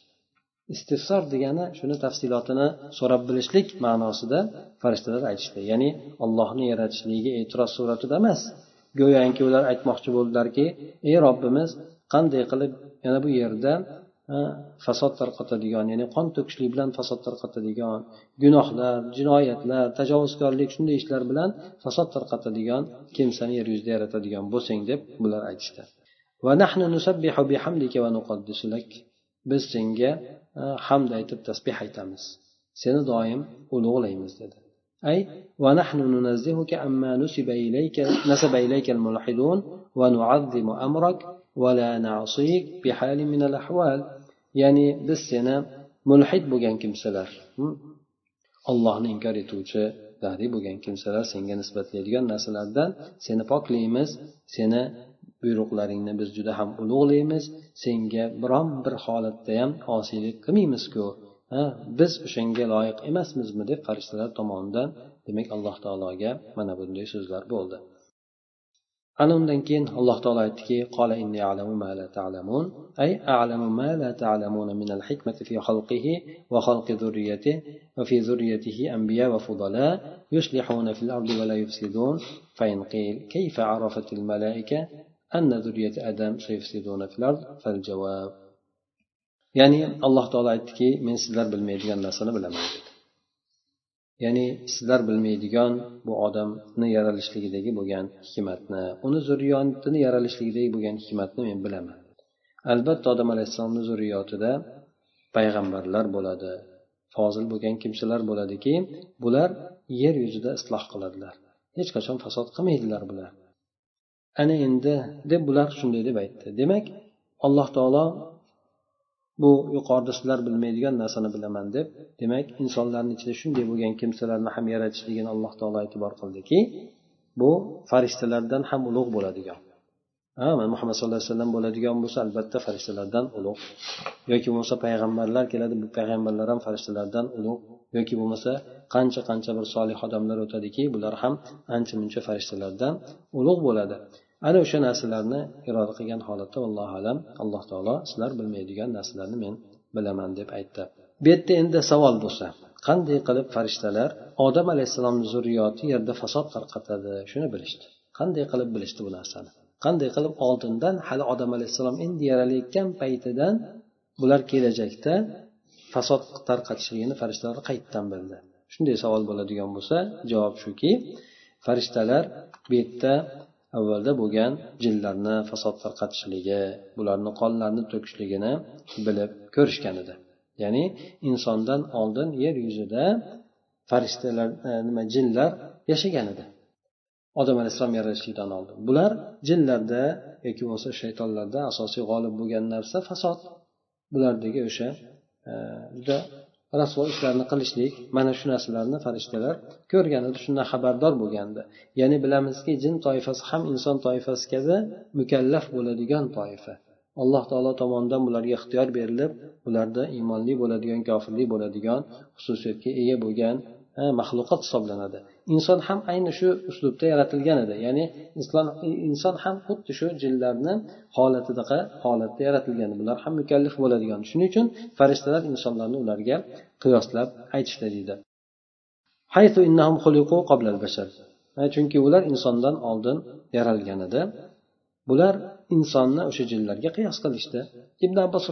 Istifsor degani shuni tafsilotini so'rab bilishlik ma'nosida farishtalar aytishdi. Ya'ni ollohni yaratishligiga e'tiroz suratida emas. Go'yoki ular aytmoqchi bo'ldilarki ey robbimiz qanday qilib yana bu yerda fasod tarqatadigan ya'ni qon to'kishlik bilan fasod tarqatadigan gunohlar jinoyatlar tajovuzkorlik shunday ishlar bilan fasod tarqatadigan kimsani yer yuzida yaratadigan bo'lsang deb bular aytishdi. Biz senga hamd aytib tasbeh aytamiz seni doim ulug'laymiz dedi أي ونحن ننزهك عما نسب إليك نسب إليك الملحدون ونعظم أمرك ولا نعصيك بحال من الأحوال يعني بالسنة mulhid bo'lgan kimsalar allohni inkor etuvchi dahriy bo'lgan kimsalar senga nisbatlaydigan narsalardan seni poklaymiz seni buyruqlaringni biz juda ham ulug'laymiz. Senga biron bir holatda ham osiylik qilmaymizku. Ha biz o'shanga loyiq emasmizmi deb farishtalar tomonidan demak alloh taologa mana bunday so'zlar bo'ldi. Ana undan keyin alloh taolo aytdiki qola inni alamu ma la ta'lamun ay a'lamu ma la ta'lamun min al-hikmati fi khalqihi wa khalqi zurriyati wa fi zurriyatihi anbiya wa fudala yuslihuna fil ardi wa la yufsidun fa in qil kayfa arafatil malaika أن ذرية آدم سيفسدون في الأرض فالجواب. adam ya'ni alloh taolo aytdiki men sizlar bilmaydigan narsani bilaman. dedi ya'ni sizlar bilmaydigan bu odamni yaralishligidagi bo'lgan hikmatni uni zurriyotini yaralishligidagi bo'lgan hikmatni men bilaman. Albatta odam alayhissalomni zurriyotida payg'ambarlar bo'ladi fozil bo'lgan kimsalar bo'ladiki bular yer yuzida isloh qiladilar. Hech qachon fasod qilmaydilar bular. Ana endi deb bular shunday deb aytdi. Demak alloh taolo bu yuqorida sizlar bilmaydigan narsani bilaman deb demak insonlarni ichida shunday bo'lgan kimsalarni ham yaratishligini alloh taolo e'tibor qildiki bu farishtalardan ham ulug' bo'ladigan. Muhammad sallallohu alayhi vasallam bo'ladigan bo'lsa albatta farishtalardan ulug' yoki bo'lmasa payg'ambarlar keladi bu payg'ambarlar ham farishtalardan ulug' yoki bo'lmasa qancha qancha bir solih odamlar o'tadiki bular ham ancha muncha farishtalardan ulug' bo'ladi. Ana o'sha narsalarni iroda qilgan holatda allohu alam alloh taolo sizlar bilmaydigan narsalarni men bilaman deb aytdi. Bu yerda endi savol bo'lsa qanday qilib farishtalar odam alayhissalomni zurriyoti yerda fasod tarqatadi? Shuni bilishdi. Qanday qilib bilishdi bu narsani? Qanday qilib oldindan hali odam alayhissalom endi yaralayotgan paytidan bular kelajakda fasod tarqatishligini farishtalar qayerdan bildi? Shunday savol bo'ladigan bo'lsa javob shuki farishtalar bu yerda avvalda bo'lgan jinlarni fasod tarqatishligi bularni qonlarini to'kishligini bilib ko'rishgan edi. Ya'ni insondan oldin yer yuzida farishtalar e, nima jinlar yashagan edi. Odam alayhissalom yaralishlikdan oldin bular jinlarda yoki bo'lmasa shaytonlarda asosiy g'olib bo'lgan narsa fasod. Bulardagi o'sha e, juda rasvo ishlarni qilishlik mana shu narsalarni farishtalar ko'rgan edi shundan xabardor bo'lgandi. Ya'ni bilamizki jin toifasi ham inson toifasi kabi mukallaf bo'ladigan toifa. Alloh taolo tomonidan bularga ixtiyor berilib ularda iymonli bo'ladigan kofirli bo'ladigan xususiyatga ega bo'lgan maxluqot hisoblanadi. Inson ham ayni shu uslubda yaratilgan edi. Ya'ni inson inson ham xuddi shu jinlarni holatidaqa holatda yaratilgan. Bular ham mukallif bo'ladigan. Shuning uchun farishtalar insonlarni ularga qiyoslab aytishdi deydi. Chunki ular insondan oldin yaralgan edi. Bular insonni o'sha jinlarga qiyos qilishdi. Ibn abbos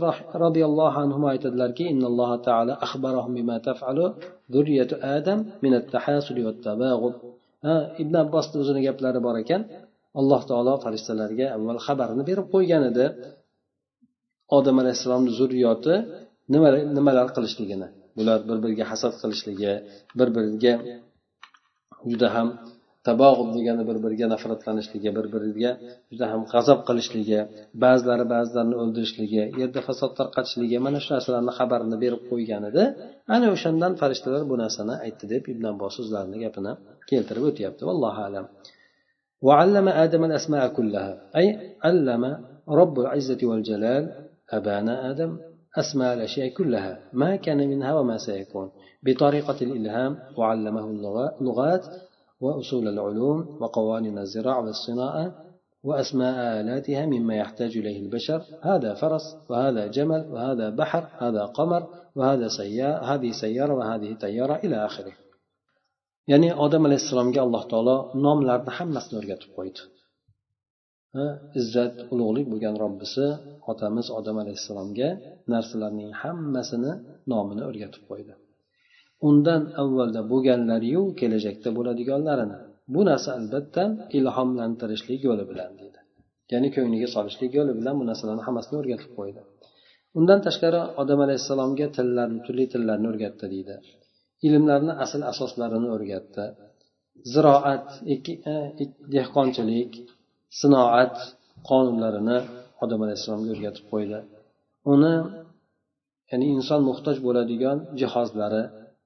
roziyallohu anhu aytadilarki innalloha taala axbarahum bima taf'alu zurriyatu adam min at-tahasuli wat-tabaghud ibn abbosni o'zini gaplari bor ekan alloh taolo farishtalarga avval xabarini berib qo'ygan edi. Odam alayhissalomni zurriyoti nimalar qilishligini bular bir biriga hasad qilishligi bir biriga juda ham tabog'ub degani bir biriga nafratlanishligi bir biriga juda ham g'azab qilishligi ba'zilari ba'zilarini o'ldirishligi yerda fasod tarqatishligi mana shu narsalarni xabarini berib qo'ygan edi ana o'shandan farishtalar bu narsani aytdi deb ibn abbos o'zlarini gapini keltirib o'tyapti vallohu alam وعلم آدم الأسماء كلها أي علم رب العزة والجلال أبانا آدم أسماء الأشياء كلها ما كان منها وما سيكون بطريقة الإلهام وعلمه اللغات وأصول العلوم وقوانين الزراعة والصناعة وأسماء آلاتها مما يحتاج إليه البشر هذا فرس وهذا جمل وهذا بحر هذا قمر وهذا سيارة هذه سيارة وهذه طيارة إلى آخره ya'ni odam alayhissalomga alloh taolo nomlarni hammasini o'rgatib qo'ydi izzat ulug'lik bo'lgan robbisi otamiz odam alayhissalomga narsalarning hammasini nomini o'rgatib qo'ydi Undan avvalda bo'lganlariyu kelajakda bo'ladiganlarini. Bu narsa albatta ilhomlantirishlik yo'li bilan deydi ya'ni ko'ngliga solishlik yo'li bilan bu narsalarni hammasini o'rgatib qo'ydi. Undan tashqari odam alayhissalomga tillarni turli tillarni o'rgatdi deydi ilmlarni asl asoslarini o'rgatdi. Ziroat e, dehqonchilik sinoat qonunlarini odam alayhissalomga o'rgatib qo'ydi. Uni ya'ni inson muhtoj bo'ladigan jihozlari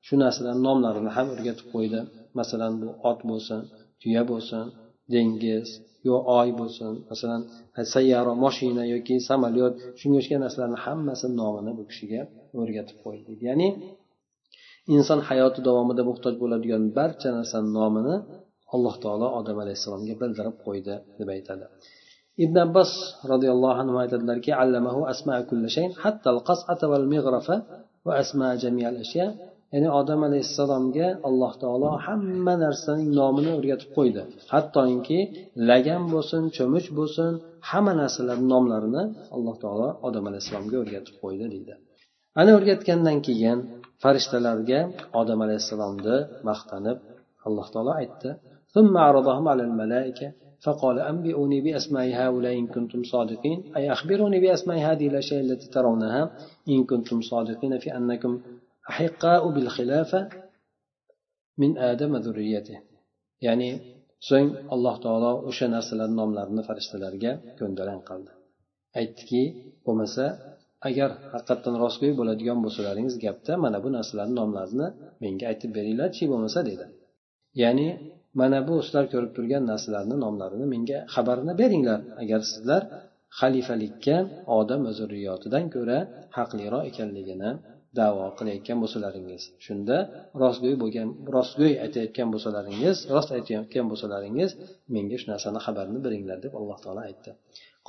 shu narsalarni nomlarini ham o'rgatib qo'ydi. Masalan bu ot bo'lsin tuya bo'lsin dengiz yo oy bo'lsin. Masalan sayyora moshina yoki samolyot shunga o'xshagan narsalarni hammasini nomini bu kishiga o'rgatib qo'ydi. Ya'ni inson hayoti davomida muhtoj bo'ladigan barcha narsani nomini alloh taolo odam alayhissalomga bildirib qo'ydi deb aytadi. Ibn abbos roziyallohu anhu aytadilarki allamahu asma kulli shayn hatta al-qas'ata wal mighrafa va asma jami'al ashya. ya'ni odam alayhissalomga alloh taolo hamma narsaning nomini o'rgatib qo'ydi hattoki lagan bo'lsin cho'mich bo'lsin hamma narsalarni nomlarini alloh taolo odam alayhissalomga o'rgatib qo'ydi deydi ana o'rgatgandan keyin farishtalarga odam alayhissalomni maqtanib alloh taolo aytdi ثم عرضهم على الملائكة فقال أنبئوني بأسماء هؤلاء إن كنتم صادقين أي أخبروني بأسماء هذه الأشياء التي ترونها إن كنتم صادقين في أنكم أحقاء بالخلافة من آدم ذريته يعني so'ng alloh taolo o'sha narsalarni nomlarini farishtalarga ko'ndalang qildi aytdiki bo'lmasa agar haqiqatdan rostgo'y bo'ladigan bo'lsalaringiz gapda mana bu narsalarni nomlarini menga aytib beringlarchi bo'lmasa dedi ya'ni mana bu sizlar ko'rib turgan narsalarni nomlarini menga xabarini beringlar agar sizlar xalifalikka odam va zurriyotidan ko'ra haqliroq ekanligini davo qilayotgan bo'lsalaringiz. Shunda rostgo'y bo'lgan rostgo'y aytayotgan bo'lsalaringiz rost aytayotgan bo'lsalaringiz menga shu narsani xabarini beringlar deb alloh taolo aytdi.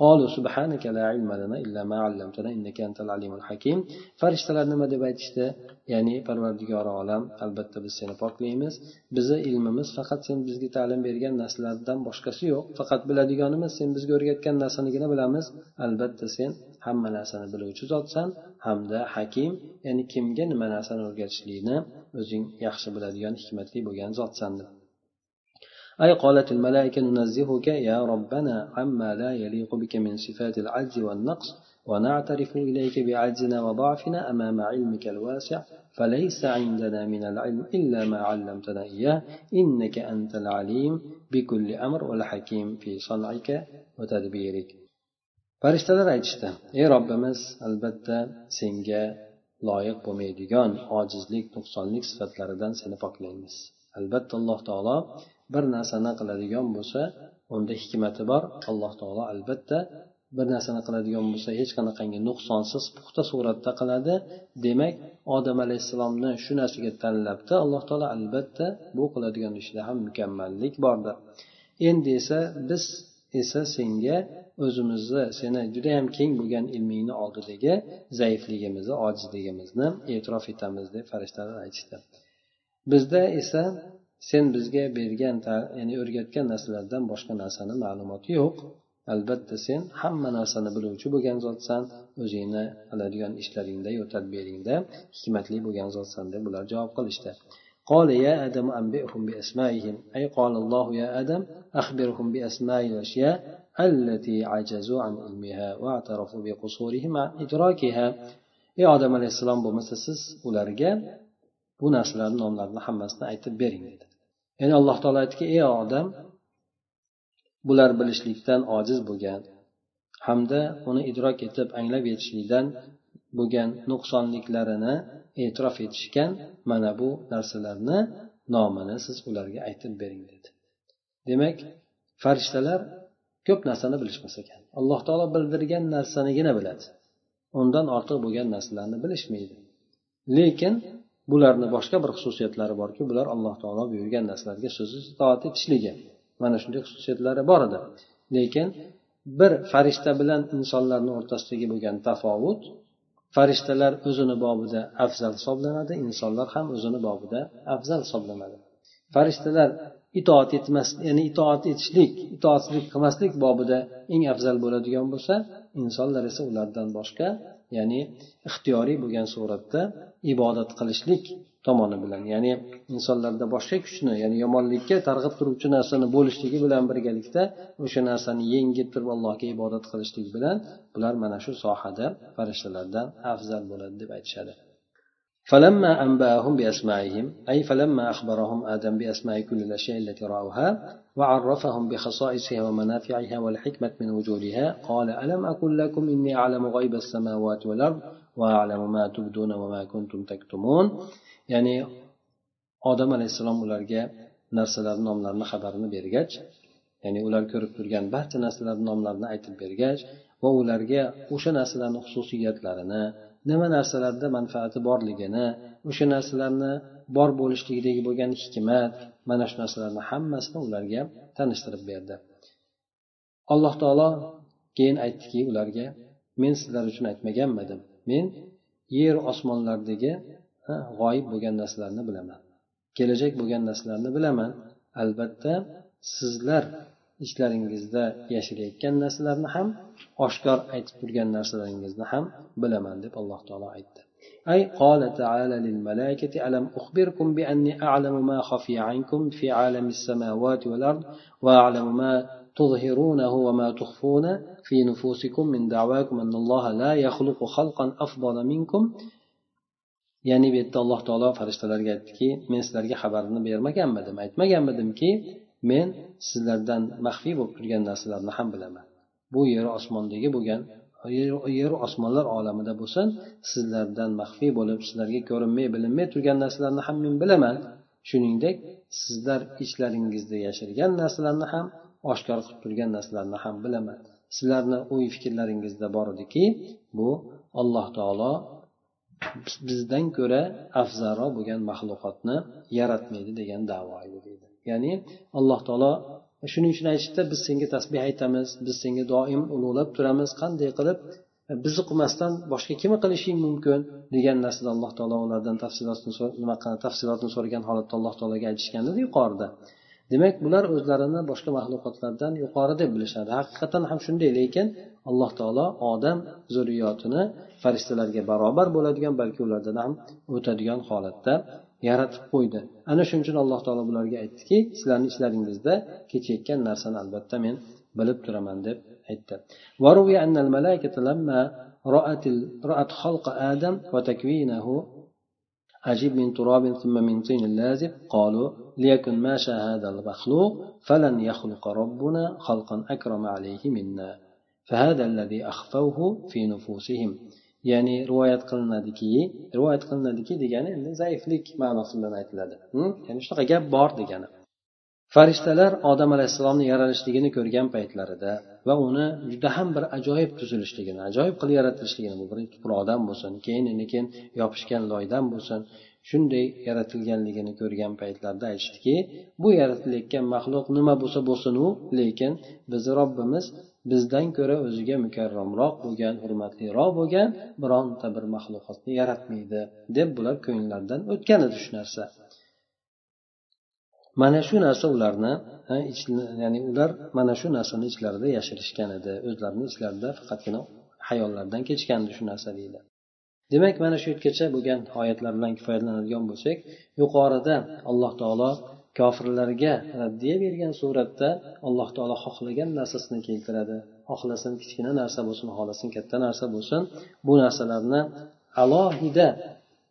قالوا سبحانك لا علم لنا إلا ما علمتنا إنك أنت العليم الحكيم farishtalar nima deb aytishdi ya'ni parvardigori olam albatta biz seni poklaymiz bizni ilmimiz faqat sen bizga ta'lim bergan narsalardan boshqasi yo'q faqat biladiganimiz sen bizga o'rgatgan narsanigina bilamiz albatta sen hamma narsani biluvchi zotsan hamda hakim ya'ni kimga nima narsani o'rgatishlikni o'zing yaxshi biladigan hikmatli bo'lgan zotsan deb أي قالت الملائكة ننزهك يا ربنا عما لا يليق بك من صفات العجز والنقص ونعترف إليك بعجزنا وضعفنا أمام علمك الواسع فليس عندنا من العلم إلا ما علمتنا إياه إنك أنت العليم بكل أمر والحكيم في صنعك وتدبيرك. farishtalar aytishdi ey robbimiz albatta senga loyiq bo'lmaydigan ojizlik nuqsonlik sifatlaridan seni poklaymiz. Albatta alloh taolo bir narsani qiladigan bo'lsa unda hikmati bor. Alloh taolo albatta bir narsani qiladigan bo'lsa hech qanaqangi nuqsonsiz puxta suratda qiladi. Demak odam alayhissalomni shu narsaga tanlabdi. Alloh taolo albatta bu qiladigan ishida ham mukammallik bordir. Endi esa biz esa senga o'zimizni seni judayam keng bo'lgan ilmingni oldidagi zaifligimizni ojizligimizni e'tirof etamiz deb farishtalar aytishdi. bizda esa sen bizga bergan ya'ni o'rgatgan narsalardan boshqa narsani ma'lumoti yo'q albatta sen hamma narsani biluvchi bo'lgan zotsan o'zingni qiladigan ishlaringda tadbiringda hikmatli bo'lgan zotsan deb ular javob qilishdi قال يا آدم أنبئهم بأسمائهم أي قال الله يا آدم أخبرهم بأسماء الأشياء التي عجزوا عن علمها واعترفوا بقصورهم عن إدراكها ey odam alayhissalom bo'lmasa siz ularga bu narsalarni nomlarini hammasini aytib bering dedi. Ya'ni alloh taolo aytdiki ey odam bular bilishlikdan ojiz bo'lgan hamda uni idrok etib anglab yetishlikdan bo'lgan nuqsonliklarini e'tirof etishgan mana bu narsalarni nomini siz ularga aytib bering dedi. Demak farishtalar ko'p narsani bilishmas ekan. Alloh taolo bildirgan narsanigina biladi. Undan ortiq bo'lgan narsalarni bilishmaydi. Lekin bularni boshqa bir xususiyatlari borki bular alloh taolo buyurgan narsalarga so'zsiz itoat etishligi mana shunday xususiyatlari bor edi. Lekin bir farishta bilan insonlarni o'rtasidagi bo'lgan tafovut farishtalar o'zini bobida afzal hisoblanadi insonlar ham o'zini bobida afzal hisoblanadi. Farishtalar itoat etmas ya'ni itoat etishlik itoatsizlik qilmaslik bobida eng afzal bo'ladigan bo'lsa insonlar esa ulardan boshqa ya'ni ixtiyoriy bo'lgan suratda ibodat qilishlik tomoni bilan ya'ni insonlarda boshqa kuchni ya'ni yomonlikka targ'ib turuvchi narsani bo'lishligi bilan birgalikda o'sha narsani yengib turib allohga ibodat qilishlik bilan bular mana shu sohada farishtalardan afzal bo'ladi deb aytishadi. فلما أنبأهم بأسمائهم أي فلما أخبرهم آدم بأسماء كل الأشياء التي رأوها وعرفهم بخصائصها ومنافعها والحكمة من وجودها قال ألم أقل لكم إني أعلم غيب السماوات والأرض وأعلم ما تبدون وما كنتم تكتمون يعني odam alayhissalom ularga narsalarni nomlarini xabarini bergach ya'ni ular ko'rib turgan barcha narsalarni nomlarini aytib bergach va ularga o'sha narsalarni xususiyatlarini nima narsalarda manfaati borligini o'sha narsalarni bor bo'lishligidagi bo'lgan hikmat mana shu narsalarni hammasini ularga tanishtirib berdi. Alloh taolo keyin aytdiki ularga men sizlar uchun aytmaganmidim men yer osmonlardagi g'oyib bo'lgan narsalarni bilaman. Kelajak bo'lgan narsalarni bilaman. Albatta sizlar ichlaringizda yashirayotgan narsalarni ham oshkor aytib turgan narsalaringizni ham bilaman deb alloh taolo aytdi أي قال تعالى للملائكة ألم أخبركم بأني أعلم ما خفي عنكم في عالم السماوات والأرض وأعلم ما تظهرونه وما تخفون في نفوسكم من دعواكم أن الله لا يخلق خلقا أفضل منكم ya'ni bu yerda alloh taolo farishtalarga aytdiki men sizlarga xabarini bermaganmidim aytmaganmidimki men sizlardan maxfiy bo'lib turgan narsalarni ham bilaman. Bu yer osmondagi bo'lgan yeru osmonlar olamida bo'lsin sizlardan maxfiy bo'lib sizlarga ko'rinmay bilinmay turgan narsalarni ham men bilaman. Shuningdek sizlar ichlaringizda yashirgan narsalarni ham oshkor qilib turgan narsalarni ham bilaman. Sizlarni o'y fikrlaringizda bor ediki bu alloh taolo bizdan ko'ra afzalroq bo'lgan maxluqotni yaratmaydi degan davo edi deydi ya'ni alloh taolo shuning uchun aytishdi biz senga tasbeh aytamiz biz senga doim ulug'lab turamiz qanday qilib? E, bizni qilmasdan boshqa kim qilishing mumkin? degan narsada alloh taolo ulardan tafsilotini nima tafsilotini so'ragan holatda alloh taologa aytishgan edi yuqorida. Demak bular o'zlarini boshqa maxluqotlardan yuqori deb bilishadi. Haqiqatdan ham shunday lekin alloh taolo odam zurriyotini farishtalarga barobar bo'ladigan balki ulardan ham o'tadigan holatda yaratib qo'ydi ana shuning uchun alloh taolo bularga aytdiki sizlarni ichlaringizda kechayotgan narsani albatta men bilib turaman deb aytdi رأت خلق آدم وتكوينه أجيب من تراب ثم من طين لازب قالوا ليكن ما شاء هذا المخلوق فلن يخلق ربنا خلقا أكرم عليه منا فهذا الذي أخفوه في نفوسهم ya'ni rivoyat qilinadiki rivoyat qilinadiki degani endi zaiflik ma'nosi bilan aytiladi. Ya'ni shunaqa gap bor degani. Farishtalar odam alayhissalomni yaralishligini ko'rgan paytlarida va uni juda ham bir ajoyib tuzilishligini ajoyib qilib yaratilishligini bu birinchi tuproqdan bo'lsin keyin keyin yopishgan loydan bo'lsin shunday yaratilganligini ko'rgan paytlarida aytishdiki bu yaratilayotgan maxluq nima bo'lsa bo'lsin u lekin bizni robbimiz bizdan ko'ra o'ziga mukarramroq bo'lgan hurmatliroq bo'lgan bironta bir maxluqotni yaratmaydi deb bular ko'nglaridan o'tgan edi shu narsa. Mana shu narsa ularni ya'ni ular mana shu narsani ichlarida yashirishgan edi o'zlarini ichlarida faqatgina hayollaridan kechgan edi shu narsa deydi. Demak mana shu yergacha bo'lgan oyatlar bilan kifoyalanadigan bo'lsak yuqorida alloh taolo kofirlarga raddiya bergan suratda alloh taolo xohlagan narsasini keltiradi. Xohlasin kichkina narsa bo'lsin xohlasin katta narsa bo'lsin. Bu narsalarni alohida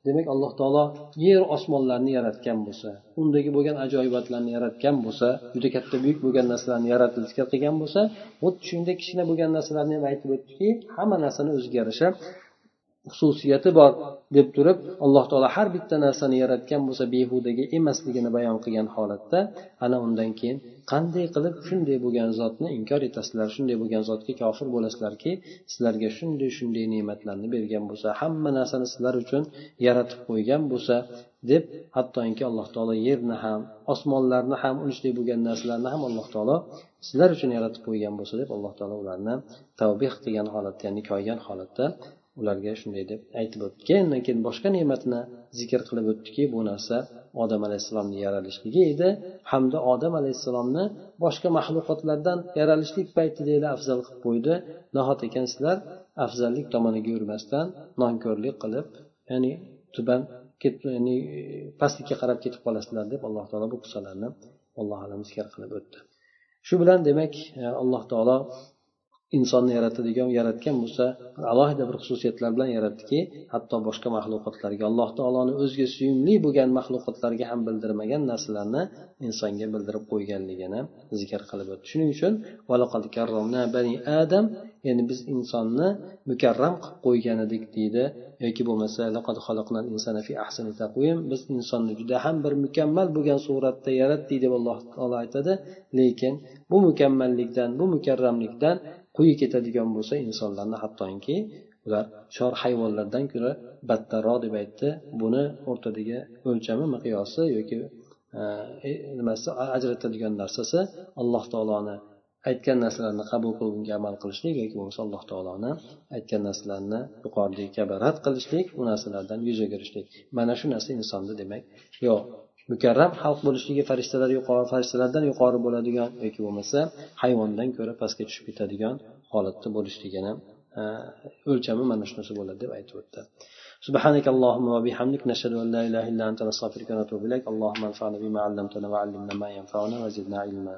demak alloh taolo yer osmonlarni yaratgan bo'lsa undagi bo'lgan ajoyibotlarni yaratgan bo'lsa juda katta buyuk bo'lgan narsalarni yaratilishga qilgan bo'lsa xuddi shunday kichkina bo'lgan narsalarni ham aytib o'tdiki hamma narsani o'ziga yarasha xususiyati bor deb turib alloh taolo har bitta narsani yaratgan bo'lsa behudaga emasligini bayon qilgan holatda ana undan keyin qanday qilib shunday bo'lgan zotni inkor etasizlar shunday bo'lgan zotga kofir bo'lasizlarki sizlarga shunday shunday ne'matlarni bergan bo'lsa hamma narsani sizlar uchun yaratib qo'ygan bo'lsa deb hattoki alloh taolo yerni ham osmonlarni ham unday bo'lgan narsalarni ham alloh taolo sizlar uchun yaratib qo'ygan bo'lsa deb alloh taolo ularni tavbeh qilgan holatda ya'ni koygan holatda ularga shunday deb aytib o'tdi. Keyin keyin boshqa ne'matni zikr qilib o'tdiki bu narsa odam alayhissalomni yaralishligi edi. Hamda odam alayhissalomni boshqa maxluqotlardan yaralishlik paytida afzal qilib qo'ydi. Nahot ekan sizlar? Afzallik tomoniga yurmasdan nonko'rlik qilib ya'ni tuban ya'ni pastlikka qarab ketib qolasizlar deb alloh taolo bu qissalarni alloh alam zikr qilib o'tdi. Shu bilan demak alloh taolo insonni yaratadigan yaratgan bo'lsa alohida bir xususiyatlar bilan yaratdiki hatto boshqa maxluqotlarga. Alloh taoloni o'ziga suyumli bo'lgan maxluqotlarga ham bildirmagan narsalarni insonga bildirib qo'yganligini zikr qilib o'tdi. Shuning uchun bani adam ya'ni biz insonni mukarram qilib qo'ygan edik deydi. Yoki bo'lmasa biz insonni juda ham bir mukammal bo'lgan suratda yaratdik deb alloh taolo aytadi. Lekin bu mukammallikdan bu mukarramlikdan quyi ketadigan bo'lsa insonlarni hattoki ular chor hayvonlardan ko'ra battarroq deb aytdi. Buni o'rtadagi o'lchami miqyosi yoki e, e, nimasi ajratadigan narsasi alloh taoloni aytgan narsalarni qabul qilib unga amal qilishlik yoki bo'lmasa alloh taoloni aytgan narsalarni yuqoridagi kabi rad qilishlik u narsalardan yuz o'girishlik mana shu narsa insonni demak yo mukarram xalq bo'lishligi farishtalar yuqori farishtalardan yuqori bo'ladigan yoki bo'lmasa hayvondan ko'ra pastga tushib ketadigan holatda bo'lishligini e, o'lchami mana shunisi bo'ladi deb aytib o'tdi سبحانك اللهم وبحمدك نشهد أن لا إله إلا أنت نستغفرك ونتوب إليك اللهم انفعنا بما علمتنا وعلمنا ما ينفعنا وزدنا علما